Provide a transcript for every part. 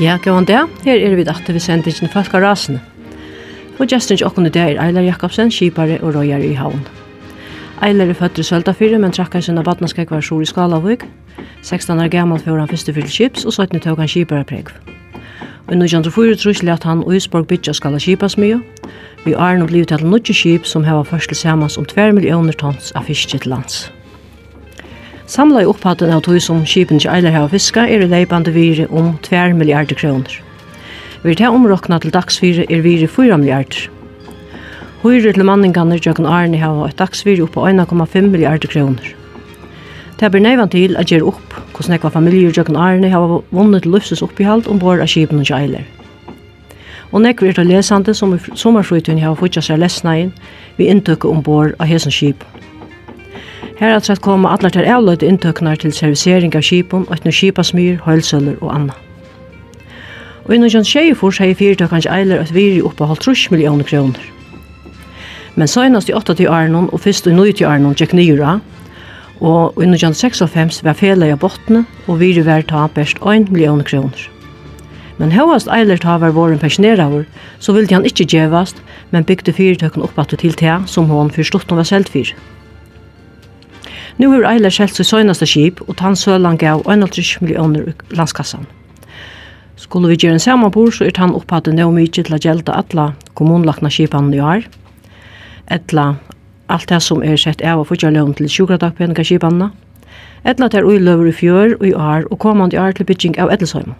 Ja, gå an det. Her er vi datter vi sender ikke folk av rasene. Og gesten ikke åkken i det er Eilar Jakobsen, skipare og røyere i havn. Eilar er født i Søltafyre, men trakk han sinne vattneskek var stor i Skalavøk. 16 år gammel før han første fyllt kips, og 17 tog han skipare preg. Og i 1904 trus at han Øysborg bytja skala kipas mye. Vi er nå blivet til nødje kip som har først til samans om 2 millioner tons av fisk til lands. Samla i opphatten av tog som kipen til eiler hava fiska er i leipande vire om 2 milliarder kroner. Vi tar omrokna til dagsvire er vire 4 milliarder. Høyre til manningarna jøkken Arne hava et dagsvire oppe 1,5 milliarder kroner. Det blir neivan til at gjøre opp hvordan ekva familier jøkken Arne hava vunnet løftes oppihald ombord av kipen til eiler. Og nekver er til lesande som i sommerfrutun hava futja seg lesnaien vi inntøkket ombord av hesen kipen. Her er sett koma allar til avløyde inntøknar til servisering av skipum, og etnå kipasmyr, høylsøller og anna. Og innan John Sjeifors hei fyrtøkans eiler at viri oppa halv trus millioner kroner. Men søgnast i 80 arnon og fyrst i 90 arnon tjekk nyra, og innan John 56 var fela i bottene, og viri var ta best 1 millioner kroner. Men høyast eiler ta var våren pensjoneravur, så ville han ikkje djevast, men bygde fyrtøkken oppa til til som hon fyrstått hun var selv fyrir. Nu har Eiler skjelt sitt søgnaste skip, og tannsølan gav 1,3 millioner i landskassan. Skulle vi gjøre en samanbord, så er tann opphattet nå mykje til å gjelda atla kommunlagna skipan i år, etla alt det som er sett av og fortsatt løn til sjukradagpenninga skipanna, etla ter uiløver i fjør og i år, og kommande i år til bygging av Edelsøymen.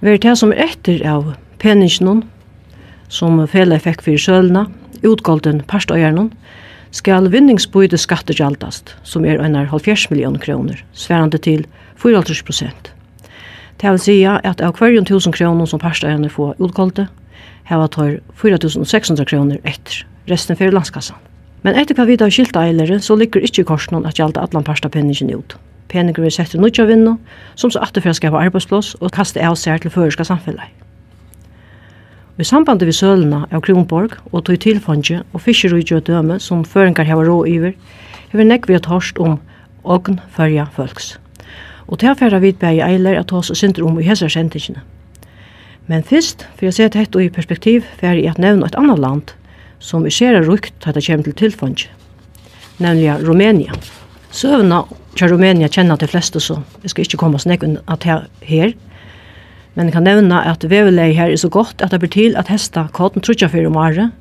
Vi er det som er etter av penningsnån, som fele fikk fyrir sølna, utgolden parstøyerne, skal vinningsbøyde skattegjaldast, som er einar 70 millioner kroner, sværande til 4,5 prosent. Det vil sige at av hver 1000 kroner som parsteierne får utkolde, heva tar 4600 kroner etter, resten fyrir landskassan. Men etter hva vi da skilta eilere, så ligger ikkje korsen at gjalda atlan parsta penningen ut. Penninger vil sette nudja vinnu, som så atterfra skapa arbeidsplås og kaste av seg til føreska samfunnet. I sambandet við søluna av Kronborg og tog tilfondje og fiskerudgjø døme som føringar hava rå iver, hever nekk vi at hørst om ogn førja folks. Og til affæra vid bæg eiler at hos synder om i hessar sendingene. Men fyrst, for jeg ser tett og i perspektiv, fer jeg at nevne et annet land som i sera rukt hatt kjem til tilfondje, nemlig Rumænia. Søvna til Rumænia kjenner de fleste, så vi skal ikke komme oss nekk at her, Men jeg kan nevne at vevelei her er så godt at det blir til at hesta kodden trutja fyrir om året,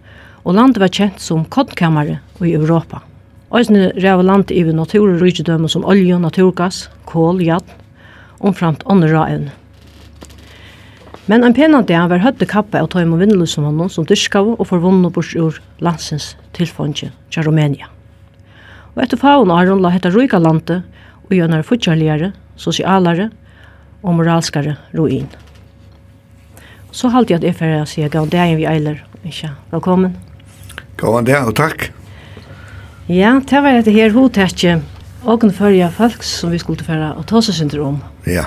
og landet var kjent som koddkammare i Europa. Øysene rev land i natur og rydgjødømme som olje, naturgass, kål, jad, omframt åndra evne. Men en pena dag var høtte kappa av tøym og vindelusen honom som dyrskav og forvunnet bors ur landsens tilfondje til Rumænia. Og etter faun og Aron la hetta ruika landet og gjønare futjarligare, sosialare og moralskare ruin så halte halt jag att jag får säga gå där vi eiler. Ikke? Velkommen. Gav han der, og takk. Ja, det var etter her hotekje åkenførje folk som vi skulle tilfære og ta seg synder om. Ja.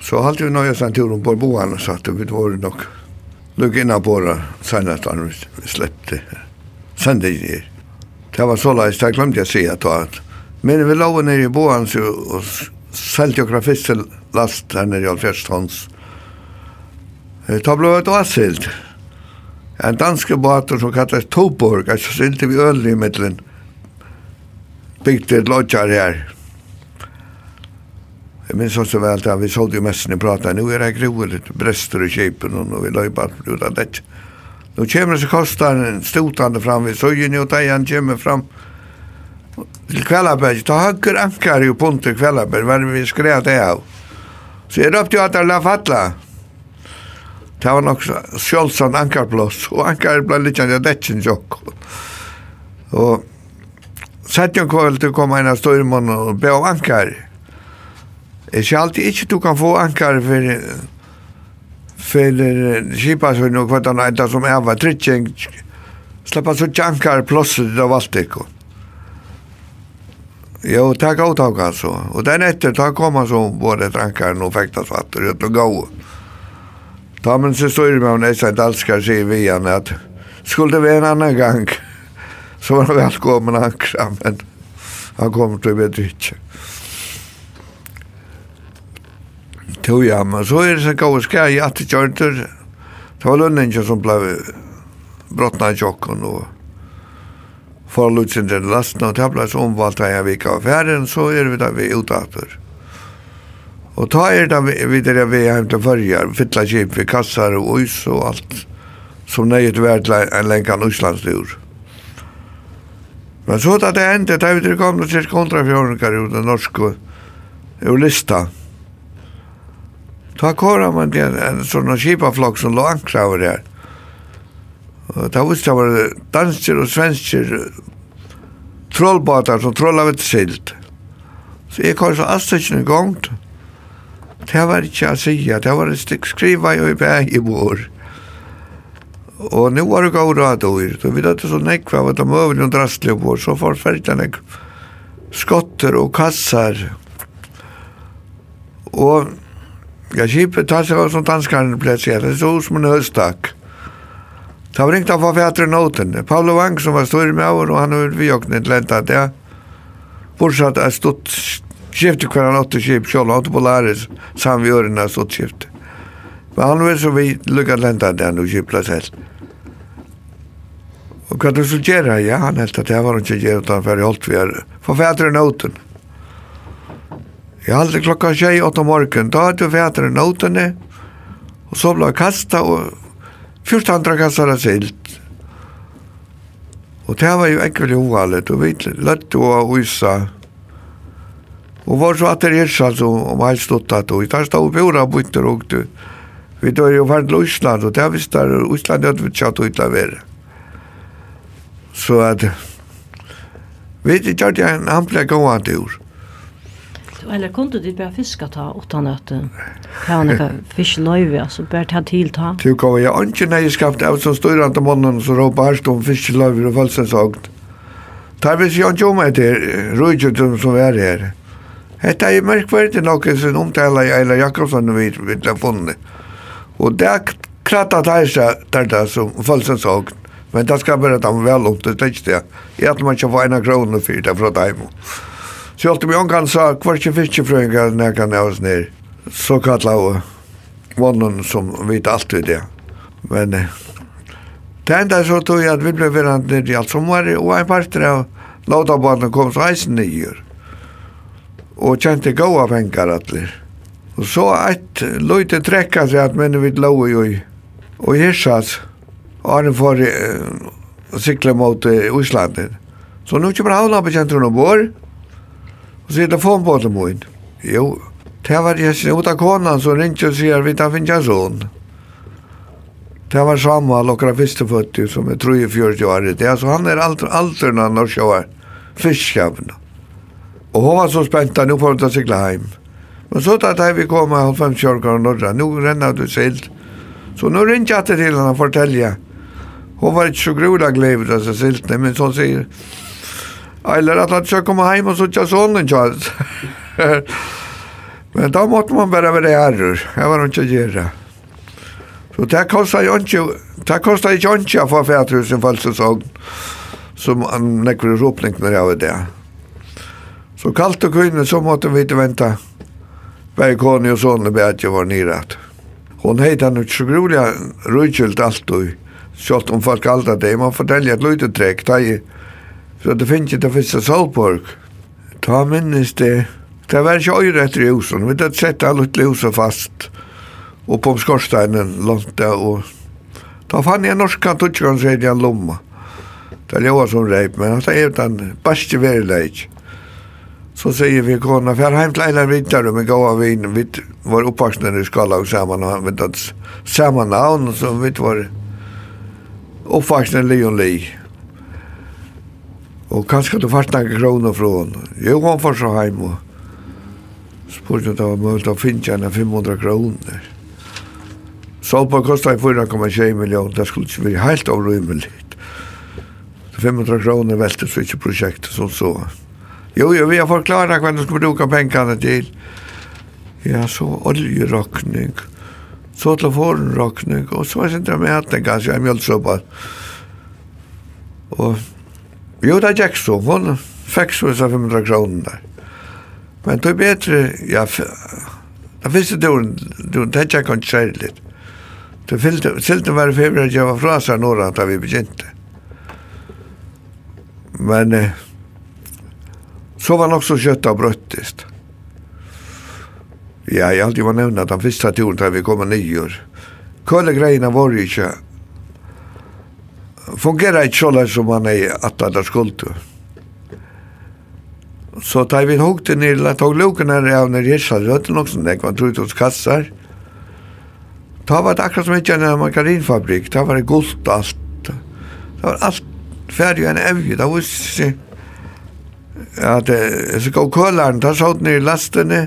Så halte vi nøye en tur om på boen og satt, og vi var nok lukk innan på det senere da vi slepte sende inn her. Det var så leis, det glemte jeg å si at det. Men vi lå nere i boen og selte jo grafist til last her nere i Alfjerdstånds Ta blev et åsild. En danske båter som kallas Toborg, altså silte vi øl i middelen, bygde et lodjar her. Jeg minns også vel at vi sålde jo mest i prata. nu er det groet litt brester och kipen og vi løy bare ut av det. Nå kommer det så kostar en stotande fram vi sögen jo där han kommer fram til Kvellaberg, Ta höger ankar ju punter Kvellaberg, Kvällaberg, var vi skrev det av. Så jeg røpte jo at det la fatla, Det var nok sjølsan ankarblås, og ankar ble litt av detjen jokk. Og sett jo kvall til å komme inn av styrmann og be om ankar. Jeg sier alltid ikke du kan få ankar for for kipasvinn og kvartan enda som jeg var trittjeng slappa så ankar plåset av alt ikon. Jo, takk avtak altså. Og den etter, takk kom han så både drankaren og fektasvatter, og gå. Og Ja, men så står det med honom, jag Dalskar sig vi henne att skulle det vara en annan gång så var han välkommen ankra, men han kom till vet inte. Jo, ja, men så är det så gav ska jag att jag inte det var lönnen som blev brottna i tjocken och förlutsen den lasten och det blev så omvalt här jag vika av färden så är det vi där vi utåt. Og ta er det videre vi hjem til førjar, fytla kjip, vi kassar og is og alt, som nøyet vært en lenkan Íslandstur. Men så da det endte, da vi kom til cirka hundra fjordingar i av norske, i lista. Ta kåra man til en, sånn kipaflokk som lå ankra over der. Og ta visst det var dansker og svensker, trollbåtar som trollar vitt silt. Så jeg kom så astekjen i gongt, Det var ikke å si, det var et stykke skriva i bæg i bor. Og nå var det gav råd og ut, så vi hadde så nekva av at de øvde noen drastlige bor, så forferdelig nekva skotter og kassar. Og jeg kjipet ta seg som danskaren ble sier, det så som en høstak. Da var ringt av forfætre noten. Paolo Wang som var stor med over, og han var vi åkne til enda det. fortsatt er stått skifte hver han åtte skip, sjål, åtte på polaris, sam vi årene ørena stått skifte. Men han var så vi lukka det den og skipla selv. Og hva du skulle gjøre, ja, han helt at jeg var ikke gjøre utan for jeg holdt vi her, for fætre noten. Jeg halte klokka tjei, åtta morgen, da hadde vi fætre notene, og så ble jeg kastet, og fyrst andre kastet av silt. Og det var jo ekkert uvalet, og vi løtte å isa, Og var så atter hirs, altså, om helt stått at og der stod bjora bytter og du. Vi dør jo ferd til Osland, og det visste der Osland hadde vi tjatt ut av være. Så at, vi vet ikke at jeg en ample gående tur. Eller kunde du bare fiska ta utan at her han ikke fisk løyve, altså bare ta til ta? Du kom jo ikke nøyeskapt av så styrande mannen som råpa herst om fisk løyve og følelsesagt. Tar vi sig ikke om etter rujtjøtum som er her. Hetta er merkverdig nokk sin omtala í Eila Jakobsson við við ha funnet. Og det kratta tæsa tæta sum falsan sagt. Men det skal bare ta vel opp til tekst, ja. Jeg at man ikke får ena kroner for det fra dem. Så alt om jeg kan sa, hver ikke fiskefrøynga når jeg kan ha oss ned, så kallar jeg vannan som vet alt vid det. Men det enda så tog jeg at vi ble verandre i alt som var, og en parter av laudabanen kom så eisen nyer og kjente gåa penger atler. Og så et løyte trekka seg at mennene vidt lov i og hirsas og han får uh, sikla mot uh, Íslandet. Så nå kommer havna på kjentron og bor og så er telefonbåten på inn. Jo, det var jeg jessen ut av konan som ringte og sier vi tar finnes en sånn. Det var Samuel og Krafisteføtti som er 43 år i det. Så han er aldri, aldri når han har sjåar fiskjavna. Og hun var så spent, nå får hun ta sikla heim. Men så tatt hei vi kom med halvfems kjørkar og norra, nå renner du silt. Så nå rinnt jeg til henne og fortelja. Hun var ikke så grulig glevet av seg siltene, men så sier, eller at han skal komme heim og suttja sonen kjart. men da måtte man bare være herrer, jeg var ikke gjerra. Så det kostet jo ikke, det kostet ikke ikke å få fætrusen falsesogn, som han nekker opplingner av det. Ja. Så kallt og kvinnet så måtte vi inte vänta. Bergkåne be at jeg var nirat. heit han nu så grulig, rujkylt alt og kjollt om folk allt att det. Man fortäljer ett da träck. Så det finnes ikke det første Solborg. Ta minnes det. Det var ikke øyre etter i husen. Vi hadde sett alla lite huset fast. og på skorsteinen langt der, og da fann jeg norska tutskan, i en lomma. Det er jo som reip, men det er den beste verileik. Så säger vi kona, för jag har hem till Einar Vittar och vi gav av in, vi var uppvaksna i skala och samman och vi vet att samma namn så vi var uppvaksna i Leon Lee. Och kanske du fast några kronor från. Jo, han får så hem och spurte att det var möjligt att finna henne 500 kronor. Solpa kostade 4,2 miljoner, det skulle inte bli helt avrymmeligt. 500 kronor välte så inte projektet som så. så. Jo, jo, vi har forklaret hva du skal bruke pengene til. Ja, så oljerokning, så telefonrokning, og så er det med at hatten kanskje, er mjølsoppa. Og jo, det er gikk så, hun fikk så disse 500 kroner der. Men det er bedre, ja, det første døren, det er gikk ikke kjærlig. Det fyllte, silten var i februar, jeg var fra seg når vi begynte. Men, eh, så var nok så kjøtt og bröttest. Ja, jeg alltid var nevnt at den første turen da vi kom nio Kölle greiene var jo ikke. Fungerer ikke så som man er at det er skuldt. Så da vi hukte ned, ner, tog luken her av när jag hade rötten nok sånn, man var trutt hos kassar. Da var det akkurat som ikke en margarinfabrik, da var det gult alt. Det var alt ferdig enn evig, da var inte at så gav kølaren, ta sånn ned i lastene,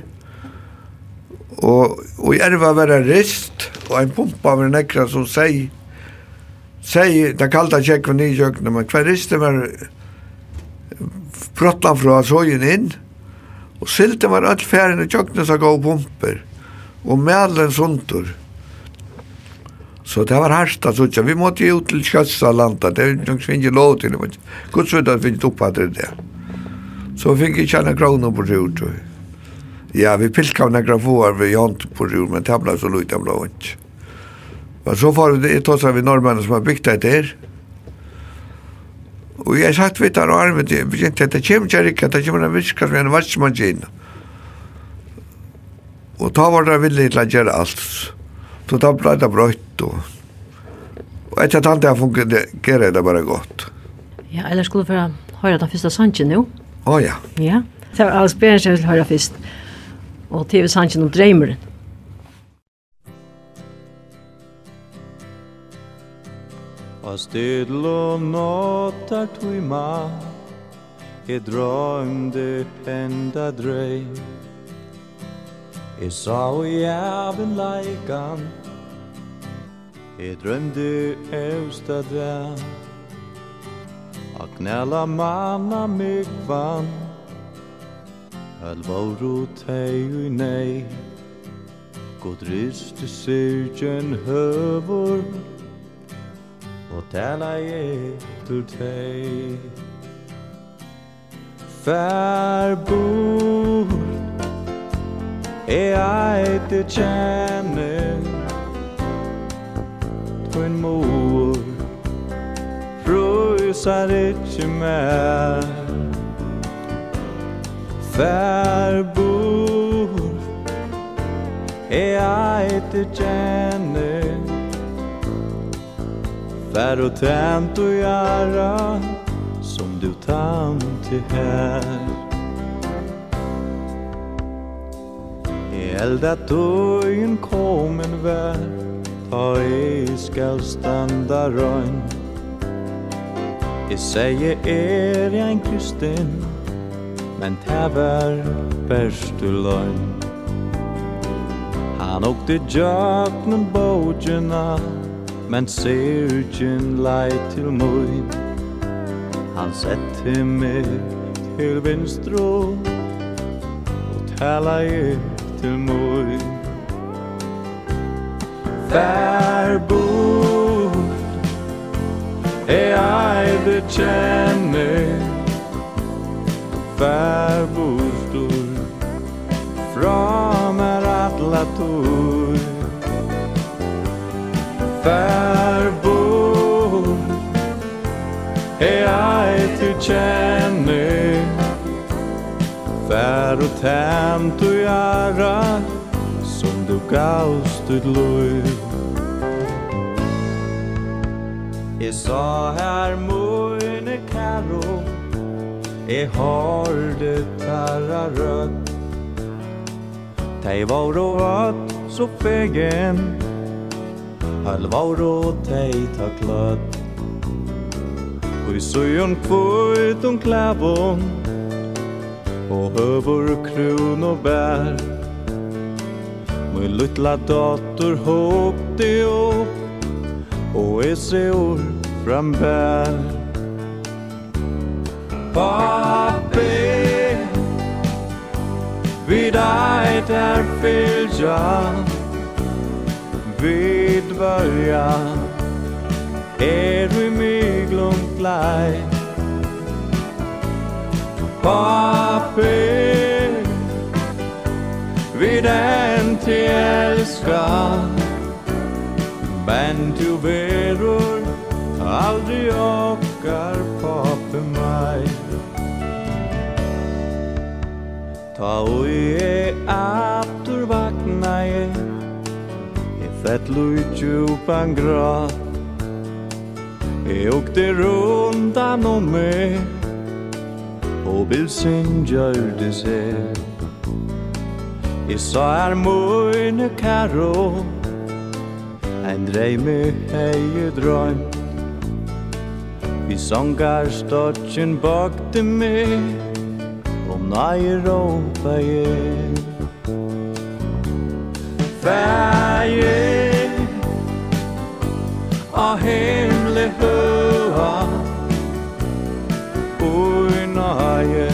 og, og jeg var være rist, og en pumpa var nekra som sier, sier, det kalda kjekk for kjøkkenet, men hver rist var brottan fra sågen inn, og silte var alt færen i kjøkkenet som gav pumper, og melen sundur. Så det var hardt att sådär. Vi måste ju ut till Sjössa landa. Det är ju inte lov till. Guds vet att vi inte uppfattar det. Så vi fikk ikke en kroner på rot. Ja, vi pilkade några får vi jant på rot, men tabla så lukta blå ikke. Men så var det trots att vi norrmännen som har byggt det her. Og jeg satt vidt her og armet, jeg begynte at det kommer ikke riktigt, det kommer en viska som en vatsmaskin. Og ta var det villig til å gjøre alt. Så da ble det brøtt. Og, og etter at han det har fungerat, det bare godt. Ja, eller skulle vi høre den første sanchen nå? Å oh, ja. Ja, det var alls bedre som jeg vil høre først. Og TV-sangen om Dreimeren. Og stedl og nåttar tuima E drømde enda drøy E sa og jæven leikan E drømde eusta dvæm a knæla manna mykvan Helvaru tei ui nei God riste syrgen høvur Og tala etter tei Fær bort. E eit e tjene Tvoin mor hugsar ikkje mer. Fær bor E eit i tjene Fær og tant og jara Som du tant til her E elda tøyen kom en vær Ta i skal standa røgn Jeg sier er jeg en kristin Men det var beste løgn. Han åkte jøknen bojena Men syrgen lei til møy Han sette meg til vinstro Og tala jeg til møy Fær bor jeg bekjenner Fær bostor Fra mer atlator Fær bor Jeg til kjenner Fær og temt og gjæra Som du gavst ut lov Jeg sa her møyne karo Jeg har det tarra rødt Tei var og vatt så fegen Hall var og tei ta kløtt Ui søyon kvøyt om klævån Og høvor krun og bær. Møy luttla dator håp opp og jeg ser år frambær Pappi Vid dig där fylja jag Vid börja Er vi mig långt lei Pappi Vid en til älskar Men du verur aldri okkar pape mai. Ta ui e aftur vakna e E fett lujtju tjupan grat E åkte rundan om me Og bil synja ur det ser I sa er møyne karo Ein dreime hei drøm Vi songar stotchen bakte me Om nei råpa je Fæje A himle høa Ui nøye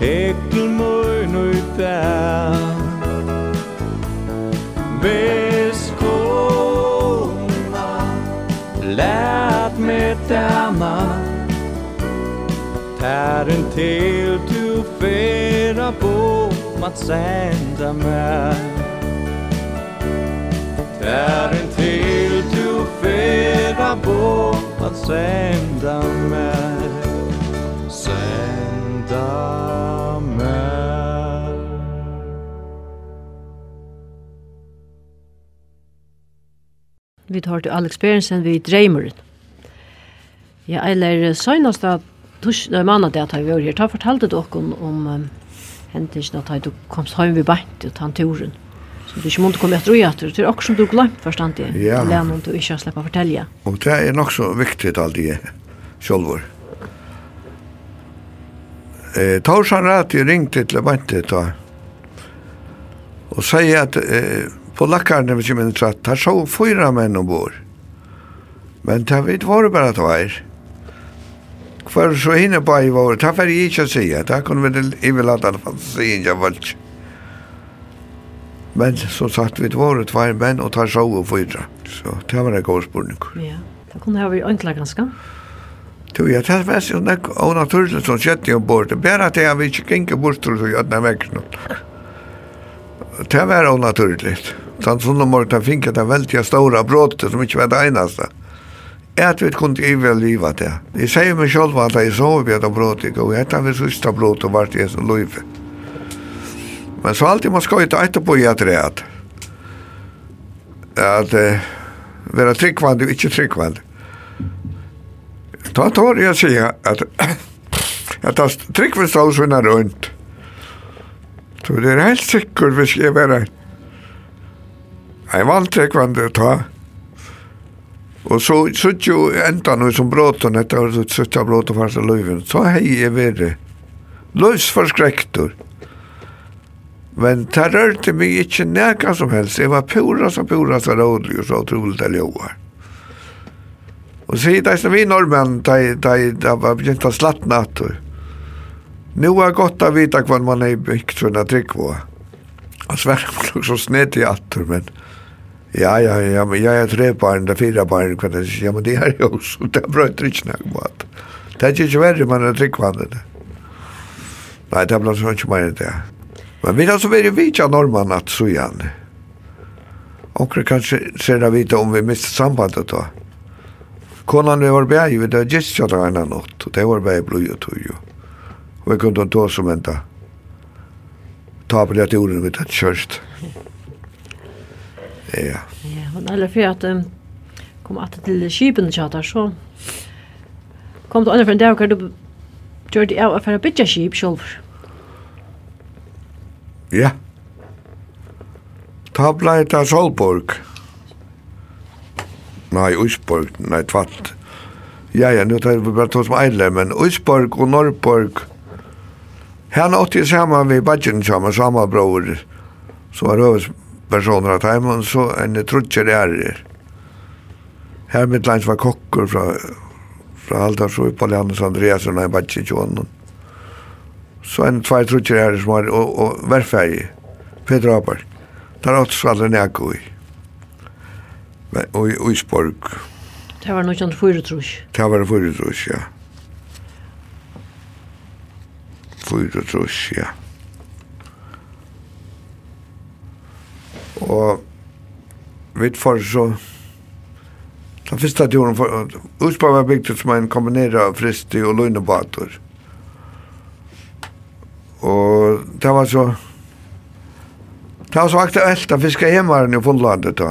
Hekkel møy nøy bæ Bæ lät mig dämma. Tären till du fera på att sända mig. Tären till du fera på att sända mig. Sända mig. Vi tar til Alex Berensen vi dreimer. Ja, eller søgnast at tush, nei, manna det at vi var her, ta fortalte dere om, om um, hendelsen at du komst hjem ved beint og tann turen. Så du ikke måtte komme etter og etter, det er også som du glemt, forstand det. ja. lene om du ikke har slipper å fortelle. Og det er nok så viktig alt det, sjølver. Eh, Torsan Rati ringte til Bante ta, og sier at eh, på lackaren när vi kom in i tratt, där såg fyra män ombord. Men det vet var det bara tvär. Kvar så hinne på i var, där var det inte att säga, där kunde vi inte låta det fanns se in jag. Men som sagt, vi var det tvär män och där såg fyra. Så det var en god spurning. Ja, det kunde ha varit enkla ganska. Du, ja, det var så nek og naturligt som skjedde ombord. Bare at jeg vil ikke gikk bort til å gjøre den vekken. Det var onaturligt. Sen sånna morgon fick jag det väldigt stora brottet som inte var det enaste. Jag vet kunde vel liva det. Jeg sier meg själv at jeg sov vid det brottet og jag tar det sista brottet vart jag som liv. Men så alltid man ska inte äta i att det at att uh, vara tryggvande og inte tryggvande. Då tar jag säga at at det tryggvande stås vinner rundt. Så det er helt sikkert hvis jeg vara rätt Jeg var alltid kvande ta. Og så sutt jo enda noe som bråten etter å sutt av bråten fast av løyven. Så hei jeg vere. Løys forskrektor. Men det rørte meg ikke neka som helst. Jeg var pura som pura så rådlig og så trolig det joa. Og så hitt eisne vi norrmenn, da var begynt å slatt natt. Nu er godt å vite hva man er bygd sånne trygg på. Og sverre var nok så snedig atter, men... Ja, ja, ja, men jag är tre barn, det fyra barn, kan jag säga, men det är ju också, det är bra inte riktigt något mat. Det är inte värre, men det är det. Nej, det blir inte mer än det. Men vi har så varit av norrman att så igen. Och det kanske ser det vita om vi missar sambandet då. Konan vi var bäg, vi hade gist jag där en natt, och det var bäg blod och tog ju. Och vi kunde inte ta som vänta. Ta på det att orden vi hade kört. Mm. Ja. Ja, men alle for at um, kom at til skipene chatter så kom du andre for en dag hvor du gjør det av for å bytte skip selv. Ja. Ta blei ta Solborg. Nei, Øsborg, nei, tvatt. Ja, ja, nu tar vi bare to som eile, men Øsborg og Norrborg, han åtti saman vi badgen saman, saman bror, som var høves personer av Taimon, så en trutjer er her. Her mitt lands var kokker fra, fra Haldarsøy, Pallianus Andreasen og en badje i Så en tvær trutjer er som var, og, og verfæg, Peter Aberg. Der åtte svaller nekko i. Og i Uisborg. Det var noe kjent fyretrus. Det var fyretrus, ja. Fyretrus, ja. Og vi får så den første turen for Uspa var bygd som en kombinera fristi og løgnebator. Og det var så det var så aktuelt å fiske hjemmeren i Fondlandet da.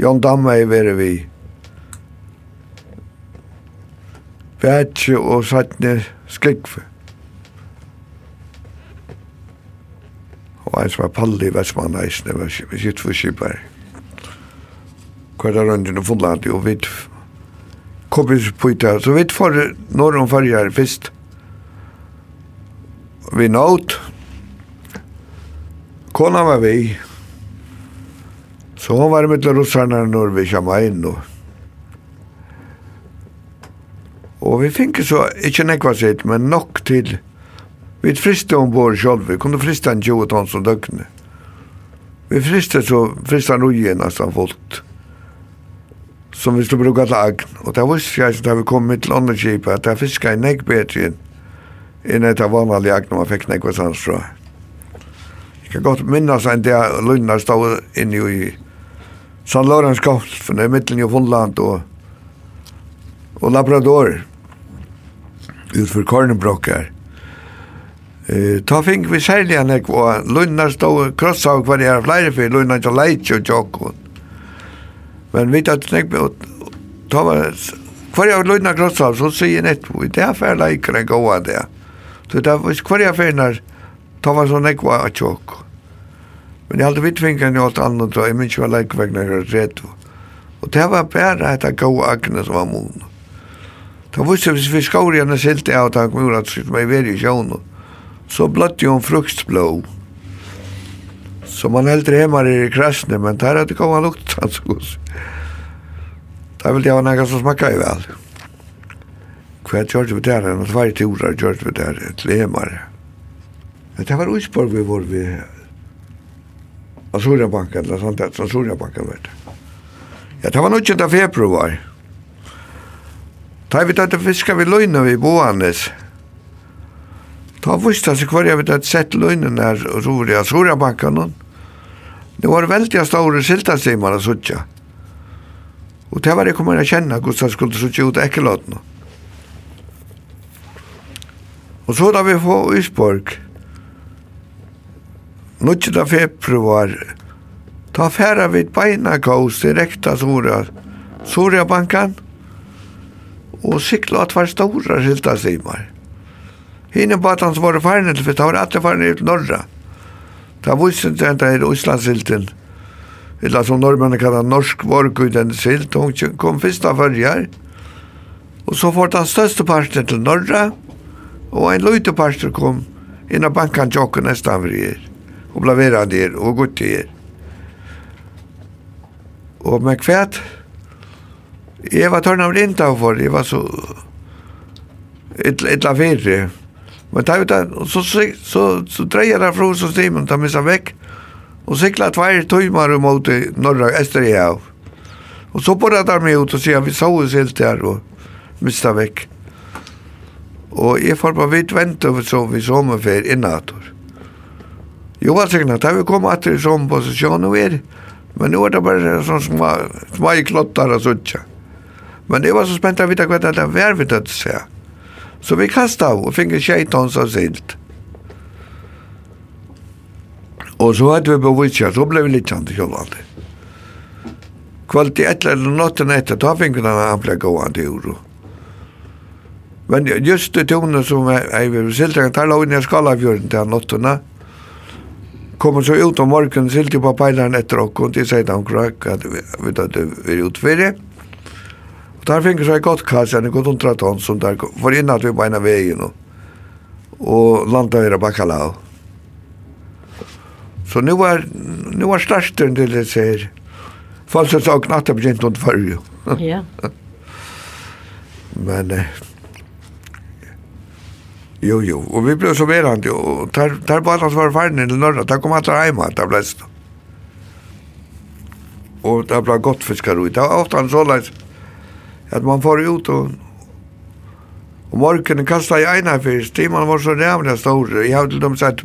Jon Damme i Vere vi. Vætje og Sattne Sklikve. og en som var palli i Vestmann eisne, var sitt for Kipar. Hver er rønden og Fondland, og vi kom vi på ut så vi får når om farger først. Vi nåt, kona var vi, så hon var mitt russarna når vi kom inn, og Og vi finner så, ikke nekva sitt, men nok til Vi friste om vår selv, vi kunne friste en 20 tons som døgnet. Vi friste så, friste han ui nesten fullt. som vi skulle bruke til agn. Og det visste jeg da vi kom mitt til andre at jeg fiska en negg bedre inn, Inn etter vanlig agn når man fikk negg hos hans fra. Jeg kan godt minnes en dag lønner stod inne i San Lorenz Kofl, for det er mittelen i Fondland og, og Labrador, utfor Kornbrokker. Eh, ta fink vi særlig nek og lunnar stå krossa og hver er flere fyrir lunnar ikke leit og jokkon. Men vi tatt nek og ta var hver er lunnar krossa så sier nett vi det er fer leikere gåa det. Så det var hver er fernar ta var så nek var tjokk. Men jeg hadde vidt fingrene i alt annet og jeg minns ikke var leikvegna rett. Og det var bare at gåa agne som var mun. Det var visse hvis vi skår igjen og silt i avtak med i så blötte hon fruktsblå. Så man helt hemma i krasne, men där hade det han lukt hans god. Där ville jag ha något som smakade väl. Kvar körde vi där, och två turar körde vi där, till hemma. Men det var utspår vi var vi Asuriabanken, eller sånt där, Asuriabanken vet. Ja, det var nog inte februari. Tar vi tatt fiska vi løgna vi boanes. Ta vust altså hver jeg vet at sett løgnen der roer jeg sora bankan Det var veldig store siltastimar å sutja. Og det var jeg kommer å kjenne hvordan jeg skulle sutja ut ekkelåten. Og så da vi få Øysborg, Nuttje da februar, ta færa vid beina gaus direkta sora, sora bankan, og sikla at var stora siltastimar. Hina batan som var farne til, for det var alle farne til norra. Det var til enda her Íslandsilten, eller som norrmennene kallar norsk vorguden silt, hun kom fyrst av fyrjar, og så fort han største parten til norra, og en løyte parten kom inn av bankan tjokken nestan fyrir, og blaverande her, og gutt her. Og med kvæt, jeg var tørna av rinta for, jeg var så, etla fyrir, Men tar vi det, så, så, så, så dreier jeg fra systemet, tar vi seg vekk, og sikla tvær tøymar mot norra Østerhav. Og så borra der med ut og sier, vi så oss helt der, og mista vekk. Og jeg får bare vidt vente over så vi sommerfer innator. Jo, var sikkert, da vi kom atter i sånn posisjon og er, men nå er det bare sånn små, små klottar og sånt. Men det var så spent av å vite hva det var vi at seg. sier. Så vi kasta av og fikk 20 tons av silt. Og så hadde vi bevisat, så ble vi litt kjent i kjølvandet. Kvalt i ett eller natten etter, da fikk vi denne här gående i uro. Men just det tonen som är vid siltringen, där låg inn i skalafjorden til nattorna. Kommer så ut om morgenen, silt på pejlaren etter och kom till sidan och krack, att vi hade varit utfärdigt. Og der fikk jeg godt kass, en gott undra tonn, som der var innan at vi beina veien, og, og landa her bakalau. Så nu var, nu var starten til det sier, falset og knatta begynt ond farju. Ja. Men, eh, jo, jo, og vi ble så verand, og der, der bare var farne til norra, der kom atter heima, der ble stå. Og der ble godt fiskar ut, det var ofta så leis, At man får ut og og morgenen kastet i eina fyrst, timan var så rævlig stor. Jeg har til dem sett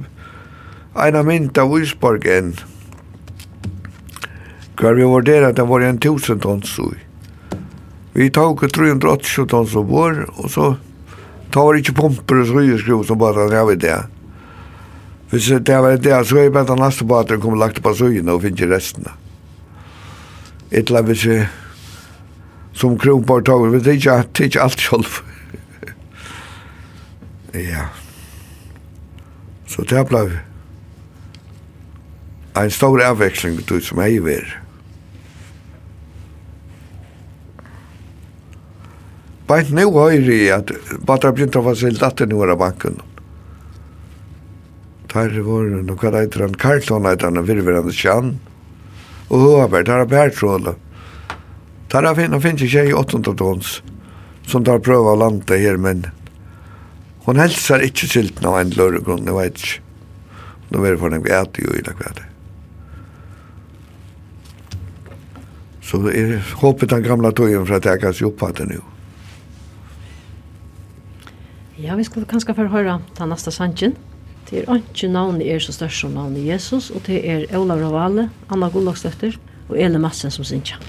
eina mynt av Uisborgen. Hver vi vurderer at det var en tusen tons ui. Vi tok 380 tons av vår, og så tar vi ikke pumper og skrøyeskriv som bare jeg vet det. Hvis det var det, så er jeg bare den neste baten kom lagt på søyene og finner resten. Etla hvis jeg som kronpartager, men det är inte allt själv. ja. Så det blev en stor avveksling det som jag var. Bænt nu høyr i at Batra Brinta var silt atter nu av banken. Der var det noen eitir han Karlsson eitir han virverande kjann. Og høyver, der er bærtråla. Tar jag finnes finns inte i 800 tons som tar prøve å lande her, men hon hälsar ikke sylten av en lörgrund, jeg vet inte. De är för den vi äter jo i det kväll. Så jeg håper den gamla tojen for at jeg kan se opp att det nå. Ja, vi skulle kanskje få høre den neste sannsyn. Det er ikke navnet er så størst som navnet Jesus, og det er Olav Ravale, Anna Gullagstøtter og Ele Madsen som synger.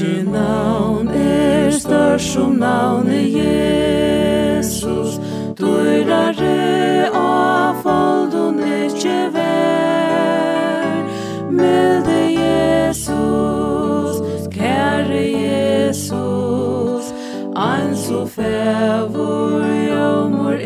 Jesu navn er størst som navnet Jesus. Døyrare av foldun ikkje vær. Melde Jesus, kære Jesus. Ein så fævor jomor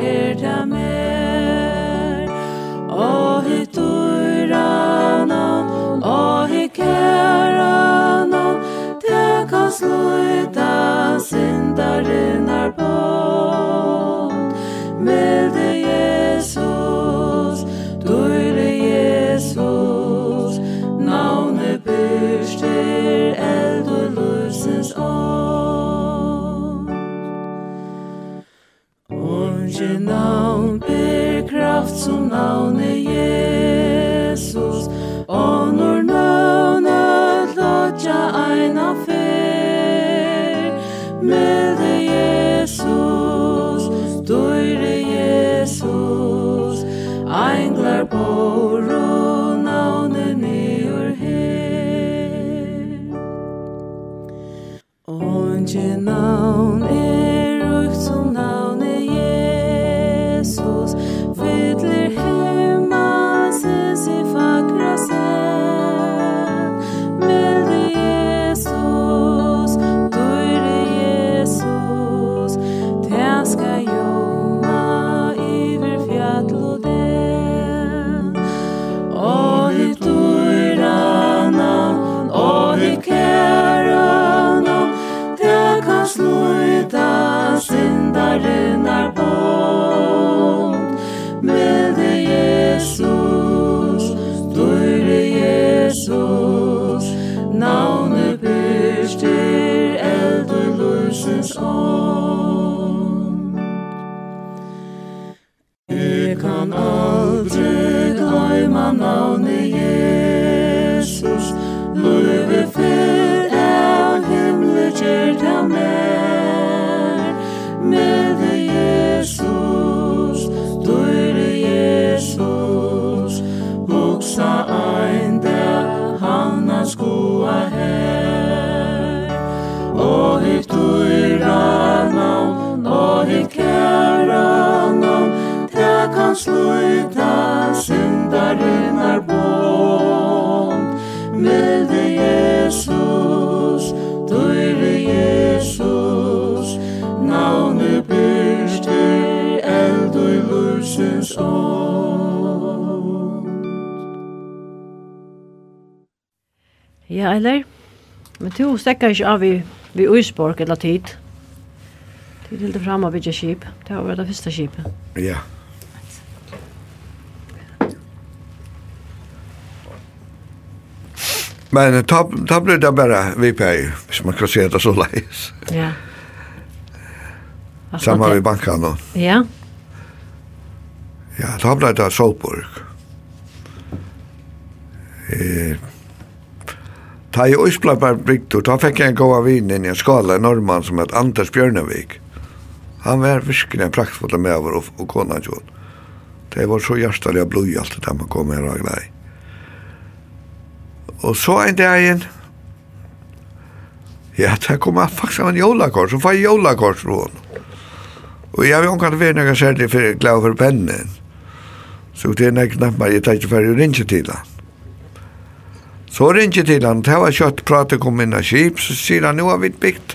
sorg Ja, eller? Men du stekker ikke av i, i Øysborg eller tid. Tid til det fremme å bygge skip. Det var det første skipet. Ja. Men ta, ta blir det bare VPI, hvis man kan se det så leis. Ja. Samma vi bankan då. Ja. Ja, ta ble det Solborg. Eh, Ta i Øsplappar bygd, ta fikk jeg en gåa vin inn i en skala, i Norrman som het Anders Bjørnevik. Han var virkelig en praktfull med over og, og kona kjål. Det var så hjertelig og blod i alt det man kom her og glad i. Og så en dag igjen, ja, det kom jeg faktisk av en jolakors, så får jeg jolakors fra henne. Og jeg vil omkant være når jeg ser det for glad for pennen. Så det er neknapp meg, jeg tar ikke ferdig å ringe til henne. Så ringe til han, det var kjøtt pratet kom inn av skip, så sier han, nå har vi bygd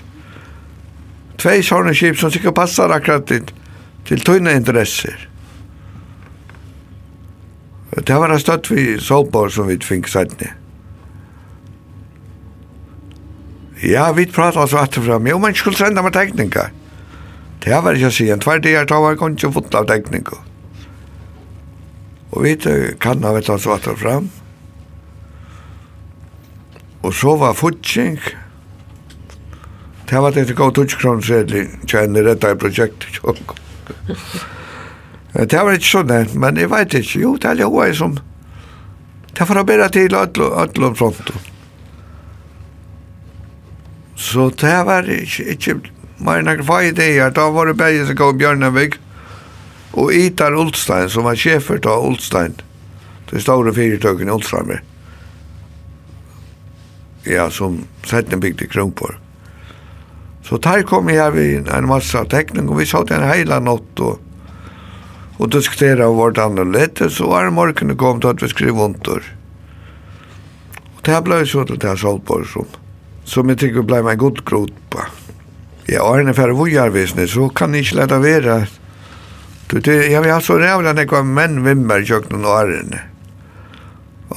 tvei sånne skip som sikkert passer akkurat til, til tøyne interesser. Det var en støtt vi sålbar som vi fikk sett ned. Ja, vi pratet oss vatt fram. Jo, man skulle senda med tekningar. Det var ikke å si, en tverd er tar var ikke fått av tekningar. Og vi kan ha vært oss vatt fram. Og så var futsing. Det var det gav tutskronsedli kjenner dette i prosjektet. det var ikke sånn, men jeg vet ikke. Jo, det er jo jeg som... Det var bare til alle fronten. Så det var ikke, ikke mer enn fag ideer. Da var det bare som kom Bjørnevig og Itar Ulstein, som var sjefer til Ulstein. Det store fyrtøkken i Ulsteinberg ja, som sett en bygd i Kronborg. Så der kom jeg her vid en masse teckning og vi satt en hela natt og, och diskuterade vårt andre annorlunda. Så var det morgenen kom til at vi skrev vuntor. Og det ble så til det jeg här på, som, som jeg tykker ble meg god grot på. Ja, och när jag var i arbetsnet så kan være. Du, lätta jeg vil ha så rævlig at jeg var menn vimmer i köknen och ärende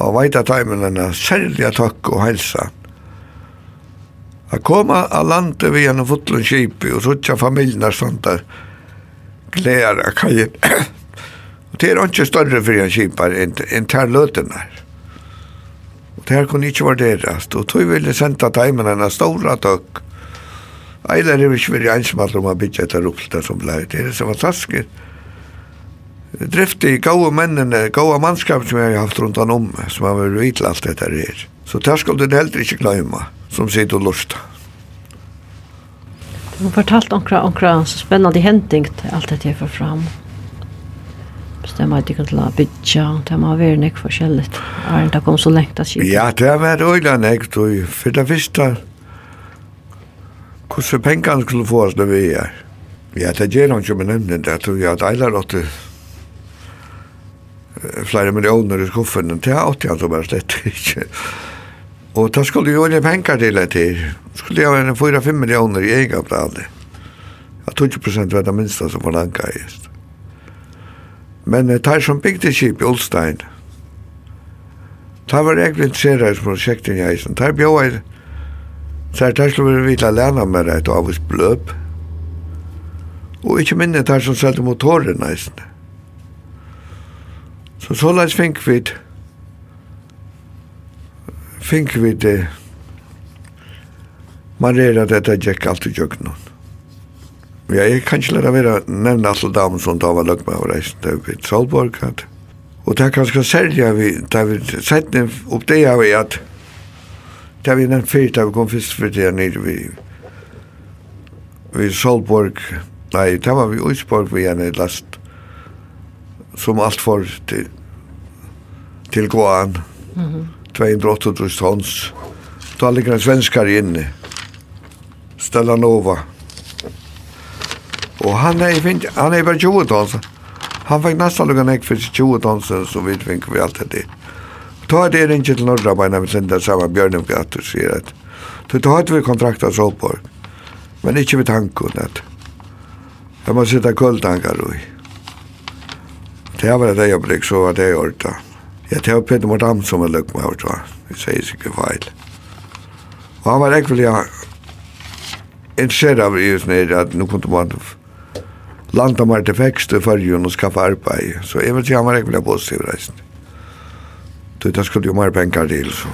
og veit at taimen enn særlig takk og helsa. A koma a lande vi gjennom fotlun kipi og suttja familjina der gleder av kajen. og det er ikke større fyrir en kipar enn ter her. Og det her kunne ikke värderast og tog ville senda taimen enn stora takk. Eilar er vi ikke veri einsmallar om a bytja etter rupsta som blei. Det er så fantastisk drifte i gode mennene, gode mannskap som jeg har haft rundt om, som har vært vidt alt dette her. Så det skal du heller ikke glemme, som sitter og lusta. Du har fortalt omkring, omkring så spennende henting alt dette jeg får fram. Bestemmer at de kan la bytja, det må være nek forskjellig. Er det kom så lengt at skipet. Ja, det har vært øyla nek, du. For det visste, hvordan pengene skulle få oss når vi er. Ja, det gjør han ikke med nevnen, det tror jeg at eiler åtte flere millioner i skuffen, det åtte han så bare slett ikke. Og da skulle jo ikke penger til det til. Skulle jeg være 4-5 millioner i egen egenplanen. Ja, 20 prosent var det minste som var langt i. Men det er som bygde skip i Ulstein. Det var egentlig interesseret i prosjekten i eisen. Det er bjøy, så er det skulle vi vite alene med det av oss bløp. Og ikke minne det er som selte motoren i eisen. Så så lais fink vi fink vi det man er at dette gikk alt i jøkken Ja, jeg kan ikke lære være nevne alle damer som da var løgma og reisen til vi Trollborg at og det er ganske særlig at vi da vi sett opp det av at da vi nevnt fyrt da vi kom fyrst for det nere vi vi Solborg nei, da var vi Uisborg vi gjerne last som alt for til til Kvaen, mm -hmm. 238 tons. Da ligger en svenskar inne, Stella Nova. Og han er, han er bare 20 tons. Han fikk nesten lukka nek for 20 tons, så vi fikk vi alt det. Ta det er ikke til Norra, bare når vi sender sammen Bjørnum Gatter, sier at det har vi kontrakta Solborg, men ikke vi tanken at jeg må sitte kuldtankar ui. Det var det jeg brygg, så var det jeg ordet. Ja, det var Peter Mordam som var løgmaver, tror jeg. Vi sier sikkert feil. Og han var egentlig ja, interessert av i oss nere, at nå kunne man landa meg til vekst i fyrjun og skaffa arbeid. Så jeg vil si han var egentlig positiv reisen. Så det skulle jo mer penger til, så.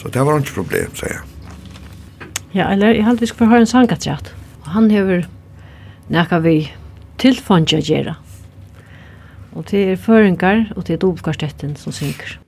Så det var ikke problem, sier jeg. Ja, eller jeg halte vi skulle få høre en sangatrett. Og han hever nekka vi tilfondja gjerra. Ja. Og det er føringar, og det er dobbeltkarstetten som synker.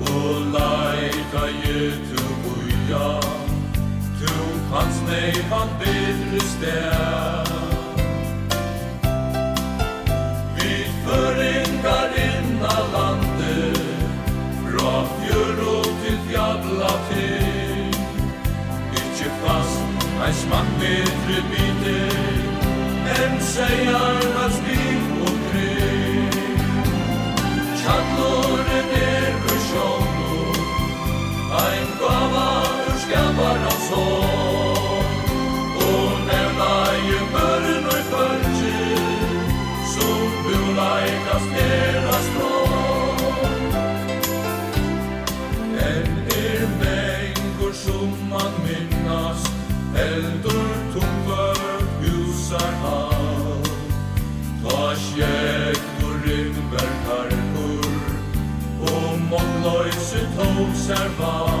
Og leika je til buja Hans nei han bedre sted Vi føringar inna landet Fra fjør og til fjalla til. Ikkje fast ein smak bedre biter En seier hans liv og krig Tjallore der besjånd Ein gava ur skapara loise tog servat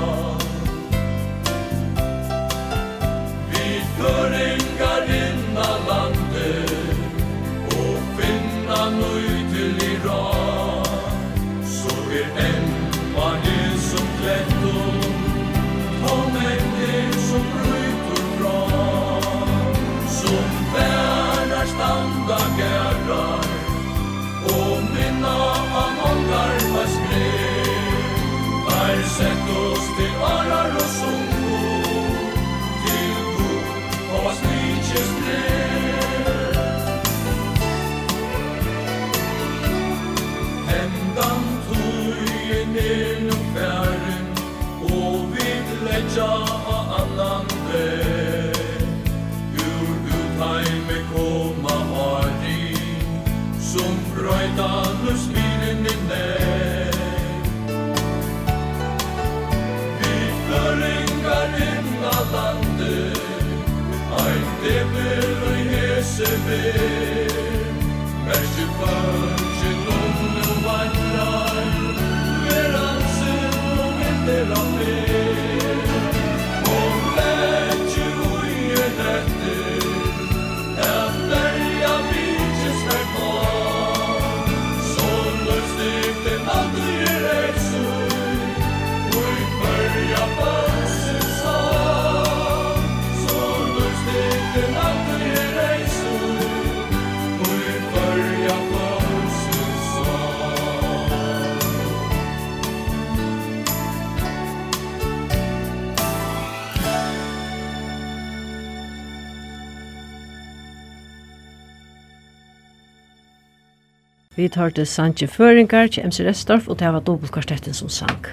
Vi tar til Sanje Føringar til MC Restorff, og det var dobbeltkvartetten som sang.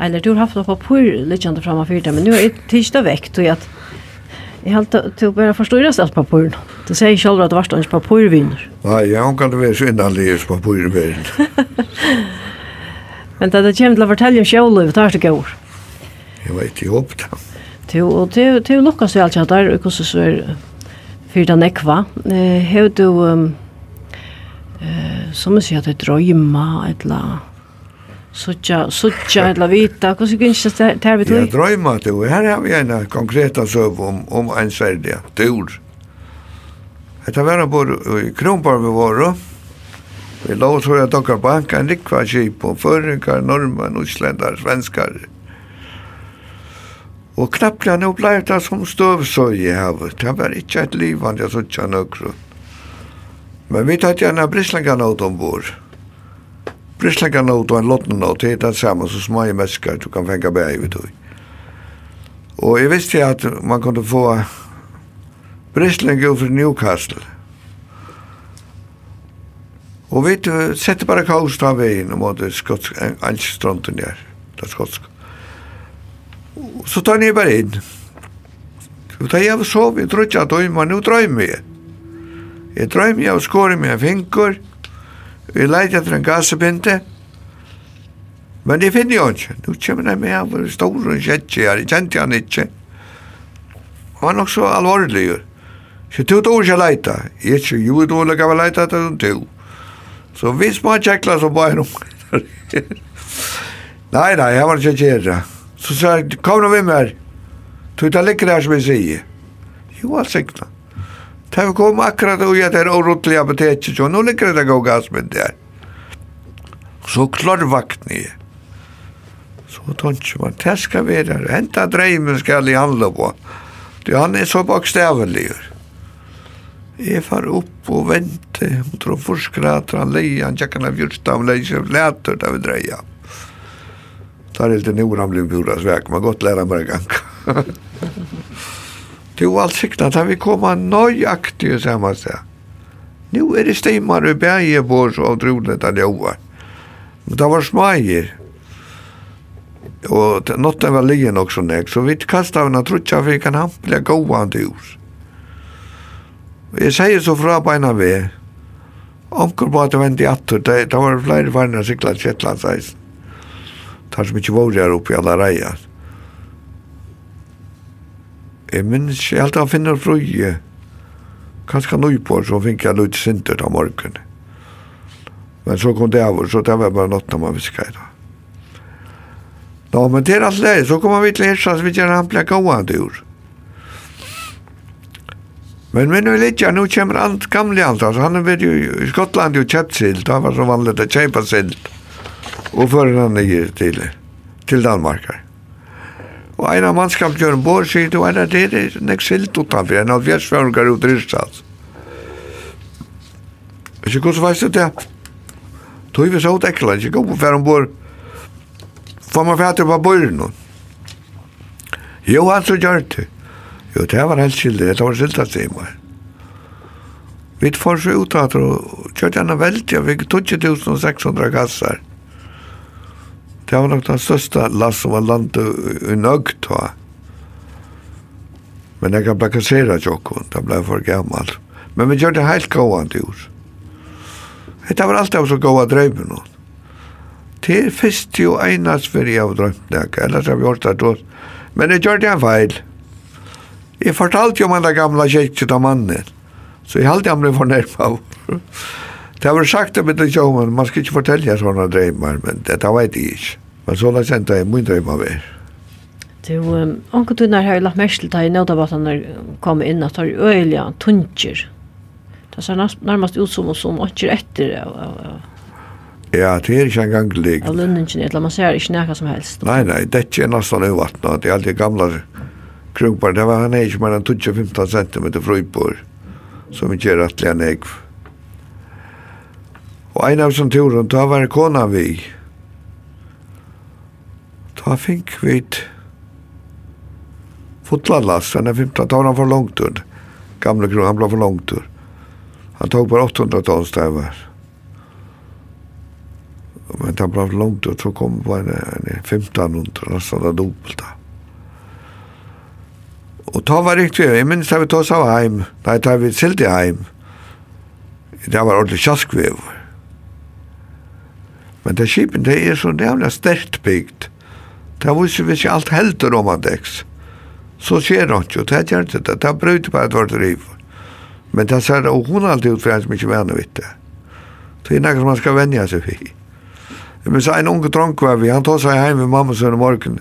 Eller du har haft noe papur liggende framme for det, men nå er jeg tidsdag vekk, og at jeg helt til å bare forstyrres alt papuren. Du sier selv at det var stående papurvinner. Nei, jeg har ikke vært så innanlig papurvinner. men det kommer til å fortelle om sjålivet, det er det gøy. Jeg vet ikke opp det. Til, og til, til lukkast vi alt kjent der, og hvordan så er fyrt nekva. ekva. Hva du... Um, eh som man säger att drömma eller Sucha, sucha, eller vita, hur ska inte det här vi tog? Jag drömmer att det har vi en konkreta söv om, om en sverdiga tur. Det var bara i Kronborg vi var Vi låg så jag dockar banka en rikva kip och förrikar, norrmän, isländar, svenskar. Og knappt jag nog blev det som stövsöj i havet. Det var inte ett livande sucha nökrutt. Men vi tar gjerne brislangarna åt ombord. Brislangarna åt och en lotten åt, det er det samme, som små i mäskar, du kan fenga bæg bär tog. Og jeg visste at man kunde få brislangar för Newcastle. Og vi sette bare kaust av veien måtte skotsk, elskstronten der, det skotsk. Så tar ni bare inn. Så tar jeg sov, jeg tror ikke at man nu drømmer jeg. Jeg drøm jeg og skåre med finkur, vi leit etter en gassepinte. men jeg finner jo ikke. Nå kommer jeg med av stor store kjetje, jeg kjente han ikke. Han var nok så alvorlig. Så du tog ikke leita. Jeg er ikke jo dårlig av å leita etter noen to. Så vi små tjekla som bare noen. Nei, nei, jeg var ikke kjera. Så sa jeg, kom nå vi med meg. Du tar ligger her som jeg sier. Jo, alt sikna. Det har kommet akkurat og jeg er orotlige apoteket, og nå ligger det god gasmynd der. Så klar klarvakten jeg. Så tonskje man, det skal være, henta dreimen skal jeg handle på. Det han er så bakstavelig. Jeg far opp og vente, og tror forskrater, han leie, han tjekker han fjørsta, han leie seg flæter, da vi dreia. Da er det noe han blir pura svek, man godt lærer meg en gang. Det var alt sikna, da vi koma nøyaktig samme sted. Nå er det stemmer og bæge på oss og at det var. Men det var smager. Og nåtta var liggen også nek, så vi kastet henne trutja for jeg kan hample gåan til hus. Jeg sier så fra beina ved, omkring bare til i attur, det var flere varna sikla kjettlandsreisen. Tar som ikke vore her oppe i alla reier. Jeg minns ikke helt han finner frøye. Kanskje han på, så fikk jeg litt sinter av morgen. Men så kom det av, så det var bare nått når man visker i dag. Nå, men til alt det, så kom vi til Hirsa, så vi gjerne han ble gående ur. Men men nu vet jag, nu kommer allt gamla allt, alltså han är ju i Skottland och köpt silt, det var så vanligt att köpa silt. Och före han är till, till Danmark. Og en av mannskap gjør en bor, sier du, en av det er nek silt utanfor, en av fjertsvørngar ut ristat. Ikke hvordan veist du det? Tog vi så ut ekla, ikke gå på fer ombord. Får man fætter på borgen Jo, han så gjør det. Jo, det var helt skildig, det var siltast i meg. Vi får så ut at det kjørte han veldig, vi tog 2600 kassar. Det var nok den største last som var landet i nøgt da. Men jeg kan bare kassere tjokken, det ble for gammel. Men vi gjør det helt gåan til oss. Det var alltid så gåa drøyme nå. Det er først jo einast for jeg har drømt nek, ellers har vi gjort det då. Men jeg gjør det en feil. Jeg fortalte jo om den gamla av mannen, så jeg halte han ble fornærmet av. Det har vært sagt det med det, men man skal ikke fortelle sånne drømmer, men det, det vet jeg ikke. Men så la kjente jeg min drøm av er. Du, anker du når jeg har lagt mest til deg i nødabatten når kom inn at det er øyelige tunger. Det ser nærmest ut som om ikke etter Ja, det er ikke engang ligg. Av lønningen, eller man ser ikke noe som helst. Nei, nei, det er ikke nesten uvattnet. Det er alltid gamle krukbar. Det var han ikke mer enn 25 cm frøybor som ikke er rettelig enn jeg. Og en av sånne turen, da var kona vi. Ja ta fink vid fotlandlast, han er 15 tonn, han for langt under. Gamle kron, han ble for langt under. Han tog bare 800 tons der var. Men han for langt under, så kom bara en, en 1500, nästan det dubbelta. Og ta var riktig, jeg minns da vi tog oss av heim, nei, da vi sildi heim. Det var ordentlig kjaskvev. Men det skipen, det er så nämligen sterkt bygd, Det var ikke, ikke alt helter om han deks. Så skjer det ikke, og det gjør det. det. er brøyde på et Edvard Riv. Men det ser det, og hun alltid ut for en som ikke venner vidt det. Det er noe som man skal vennja seg for. Jeg minns en unge dronk var vi, han tar seg hjem med mamma sønne morgen.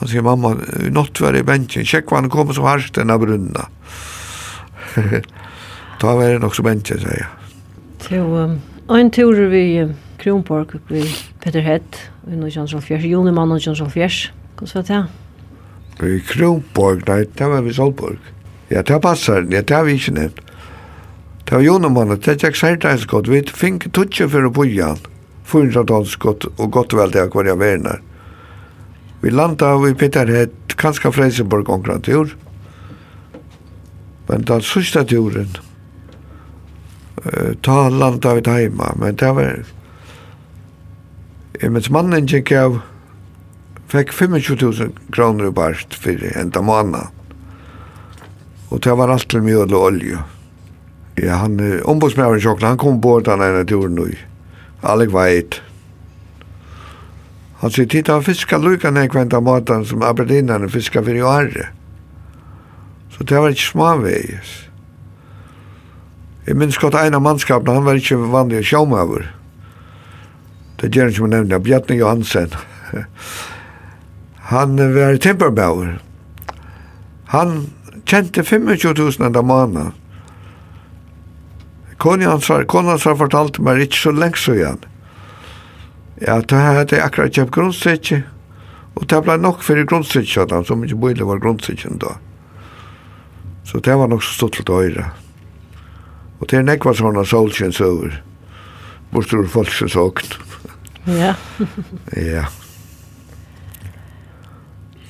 Han sier, mamma, i natt var i bensjen, sjekk hva han kom som harst enn av brunna. Ta var det nok som bensjen, sier jeg. Så, um, en tur vi Kronborg oppe i Petterhed, i Nordjansson Fjers, Jonemann og Jansson Fjers. Hvordan var det? I Kronborg, nei, det var vi Solborg. Ja, det passer, ja, det har vi ikke nevnt. Det var Jonemann, det er ikke sært en skott, vi fikk tutsi for å boja han. 400 tons godt, og godt vel det er hver jeg verner. Vi landa i Peter Petterhed, kanskje Freisenborg omkring tur. Men den sista turen, ta landa vi heima, men det var mens mannen gikk av fikk 25.000 kroner barst for enda måned. Og det var alt til mjøl og olje. Ja, han, ombudsmæren sjokla, han kom bort han ene turen og alle veit. Han sier, titta, han fiskar lukan en kventa matan som Aberdeenan fiskar fyrir jo arre. Så det var ikke smaveis. Jeg minns godt en av mannskapene, han var ikke vanlig sjåmaver det gjør ikke man nevner, Bjartne Johansen. Han var timperbauer. Han kjente 25.000 enda måned. Kone hans har, kone hans har fortalt meg ikke så lenge så igjen. Ja, det her hadde jeg akkurat kjøpt grunnstidje, og det ble nok for grunnstidje, som ikke bøyde var grunnstidje da. Så det var nok så stått til øyre. Og det er nekva sånne solskjens over, bortsett folk som åkne. Ja. ja.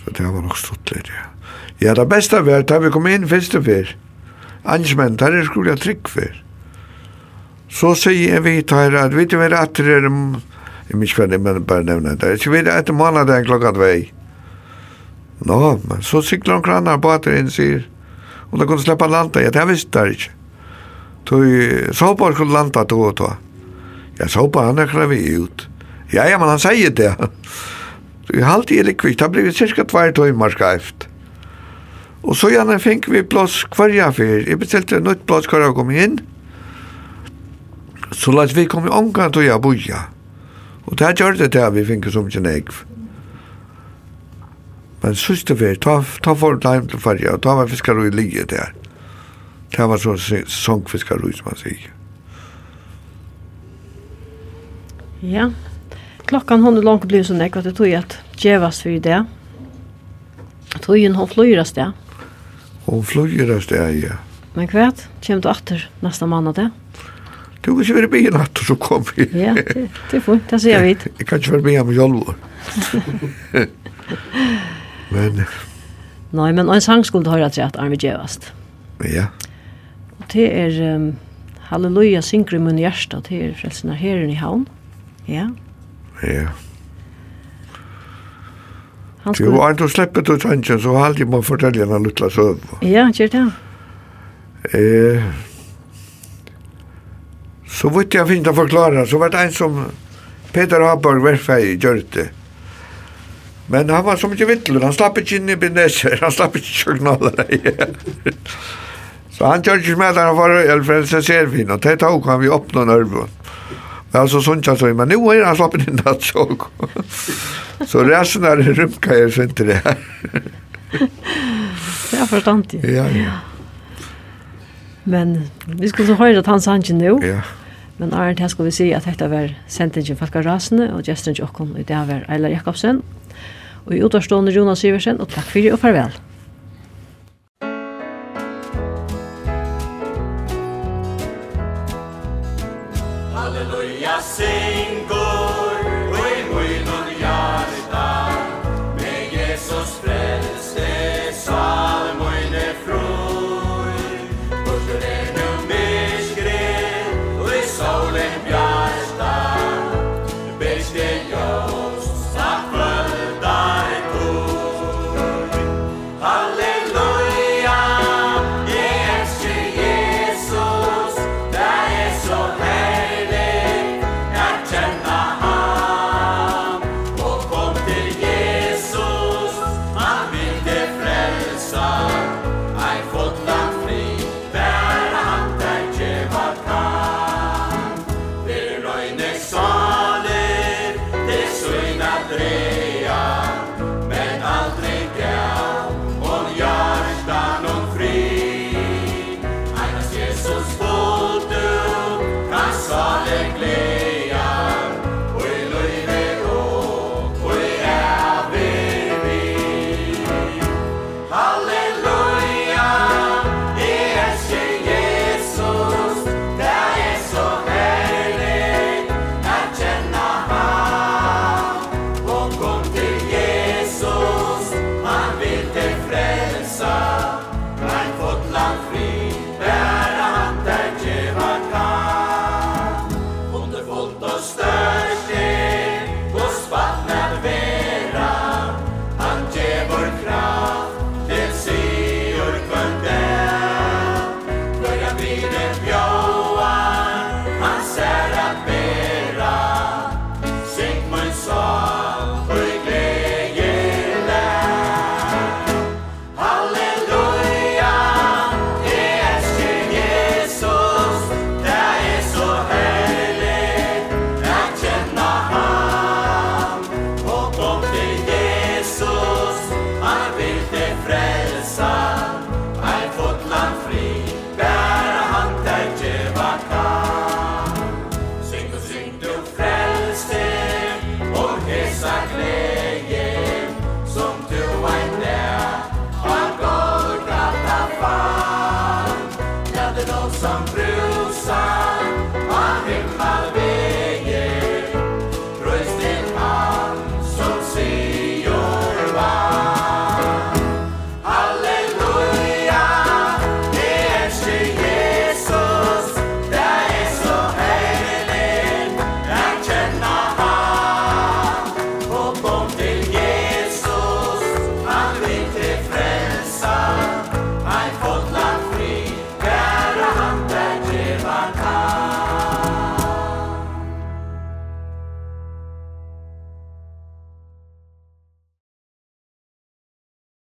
Så det var nok stått litt, ja. Ja, det beste var da vi kom inn første fyr. Angesmenn, der er skulle jeg trygg fyr. Så sier vi tar at vi vet hva at det er Jeg minns hva det, men bare nevne det. Jeg vet etter måneden klokka tvei. Nå, men så sikler han kranar på at det inn, sier. Og da kunne slippe landa. Ja, det visste jeg ikke. Så hoppar skulle landa to og to. Ja, så hoppar han er kravi ut. Ja. Ja, ja, men han sier det. Så jeg halte i likvikt, det ble cirka tvær tøymar skreift. Og så gjerne fikk vi plås kvarja fyr. Jeg bestilte nytt plass hver jeg kom inn. Så lagt vi kom i omgang til jeg boja. Og det gjør det til vi fikk som ikke egv. Men syste vi, ta, ta for det hjem til farja, og ta var fiskar i lige der. Det var så sesongfiskar som man sier. Ja. Yeah klockan hon är långt blir så nek att det tog att gevas för det. Tog ju hon flyras där. Hon flyras där ja. Men kvart, kommer du åter nästa månad det? Du kan ju vara bi natt så kom vi. Ja, det det får det ser vi. Jag kan ju vara bi om jag Men Nej, men en sang skulle höra till att Arne Gevast. Ja. Och det är um, Halleluja synkrum i hjärsta, det är frälsarna herren i havn. Ja. Ja. Han skulle... Jo, han tog släppet ut hanken så halde jeg må fortelle henne lilla søv. Ja, han det. Eh, så vet jeg fint å forklare, Så var det en som Peter Haberg verfei, gjør det. Men han var så mycket vittler, Han slapp ikke inn i bindeser. Han slapp inte sjögnalare. så han gör ikke med att han var øyelfrelse, ser vi Och det tok han vid öppna nörvån. Alltså sånt jag sa, men nu är han slappit in att så. Så resten är rymka jag så inte det här. Jag förstår inte. Ja, ja. Men vi skulle så höra att han sa inte nu. Ja. Men Arne, her skal vi si at dette var sentingen Falka Rasene, og gesten til åkken i det var Eilar Jakobsen. Og i utavstående Jonas Iversen, og takk for det og farvel. Halleluja, sing god og større